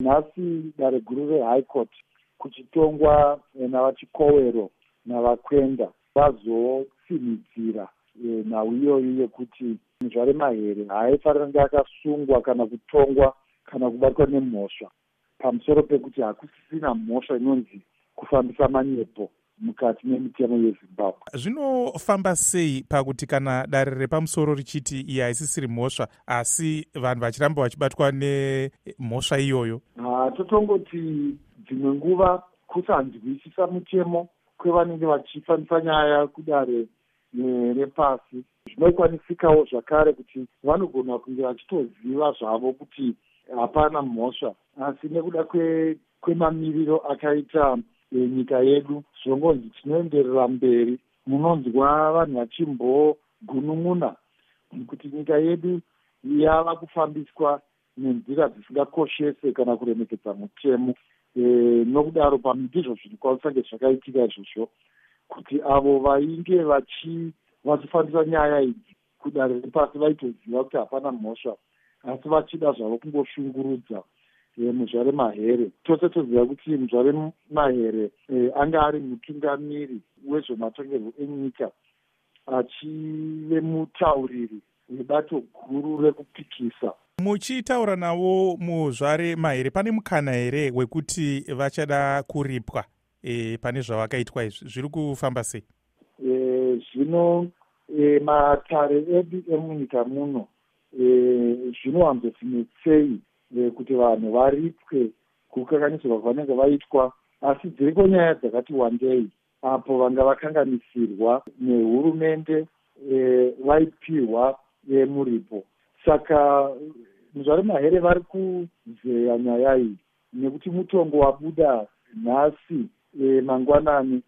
nhasi dare guru rehigh court kuchitongwa navachikowero navakwenda vazosimidzira e, nhau iyoyi yekuti muzvare mahere haaifanira kunge akasungwa kana kutongwa kana kubatwa nemhosva. Pamusoro pekuti hakusisina mhosva inonzi kufambisa manyepo mukati memitemo yezimbabwe. Zvinofamba sei pakuti kana dare repamusoro richiti iyi haisisiri mhosva asi vanhu vachiramba vachibatwa nemhosva iyoyo? Hatotongoti dzimwe nguva kusanzwisisa mutemo kwevanenge vachifambisa nyaya kudare repasi zvinokwanisikawo zvakare kuti vanogona kunge vachitoziva zvavo kuti hapana mhosva asi nekuda kwemamiriro akaita e, nyika yedu. Zvongonzi tinoenderera mberi. Munonzwa vanhu vachimbogunun'una kuti nyika yedu yava kufambiswa nenzira dzisingakoshese kana kuremekedza mutemo. E, nokudaro pamindizvo zvinokwanisa zvakaitika izvozvo kuti avo vainge vachi vachifambisa nyaya idzi kudare repasi vaitoziva kuti hapana mhosva asi vachida zvavo kungoshungurudza muzvare mahere. Tose toziva kuti muzvare mahere e, anga ari mutungamiri wezvematongerwo enyika achive mutauriri webato guru rekupikisa. Muchitaura navo muzvare mahere pane mukana here wekuti vachada kuripwa e, pane zvavakaitwa izvi? Zviri kufamba sei? E, zvino e, matare edu emunyika muno e, zvinowanzofinetsei e, kuti vanhu varipwe kukanganisirwa kwavanenge vaitwa. Asi dziriko nyaya dzakati wandei apo vanga vakanganisirwa nehurumende e, vaipiwa e, muripo. Saka muzvari mahere vari kuzeya nyaya iyi nekuti mutongo wabuda nhasi e, mangwanani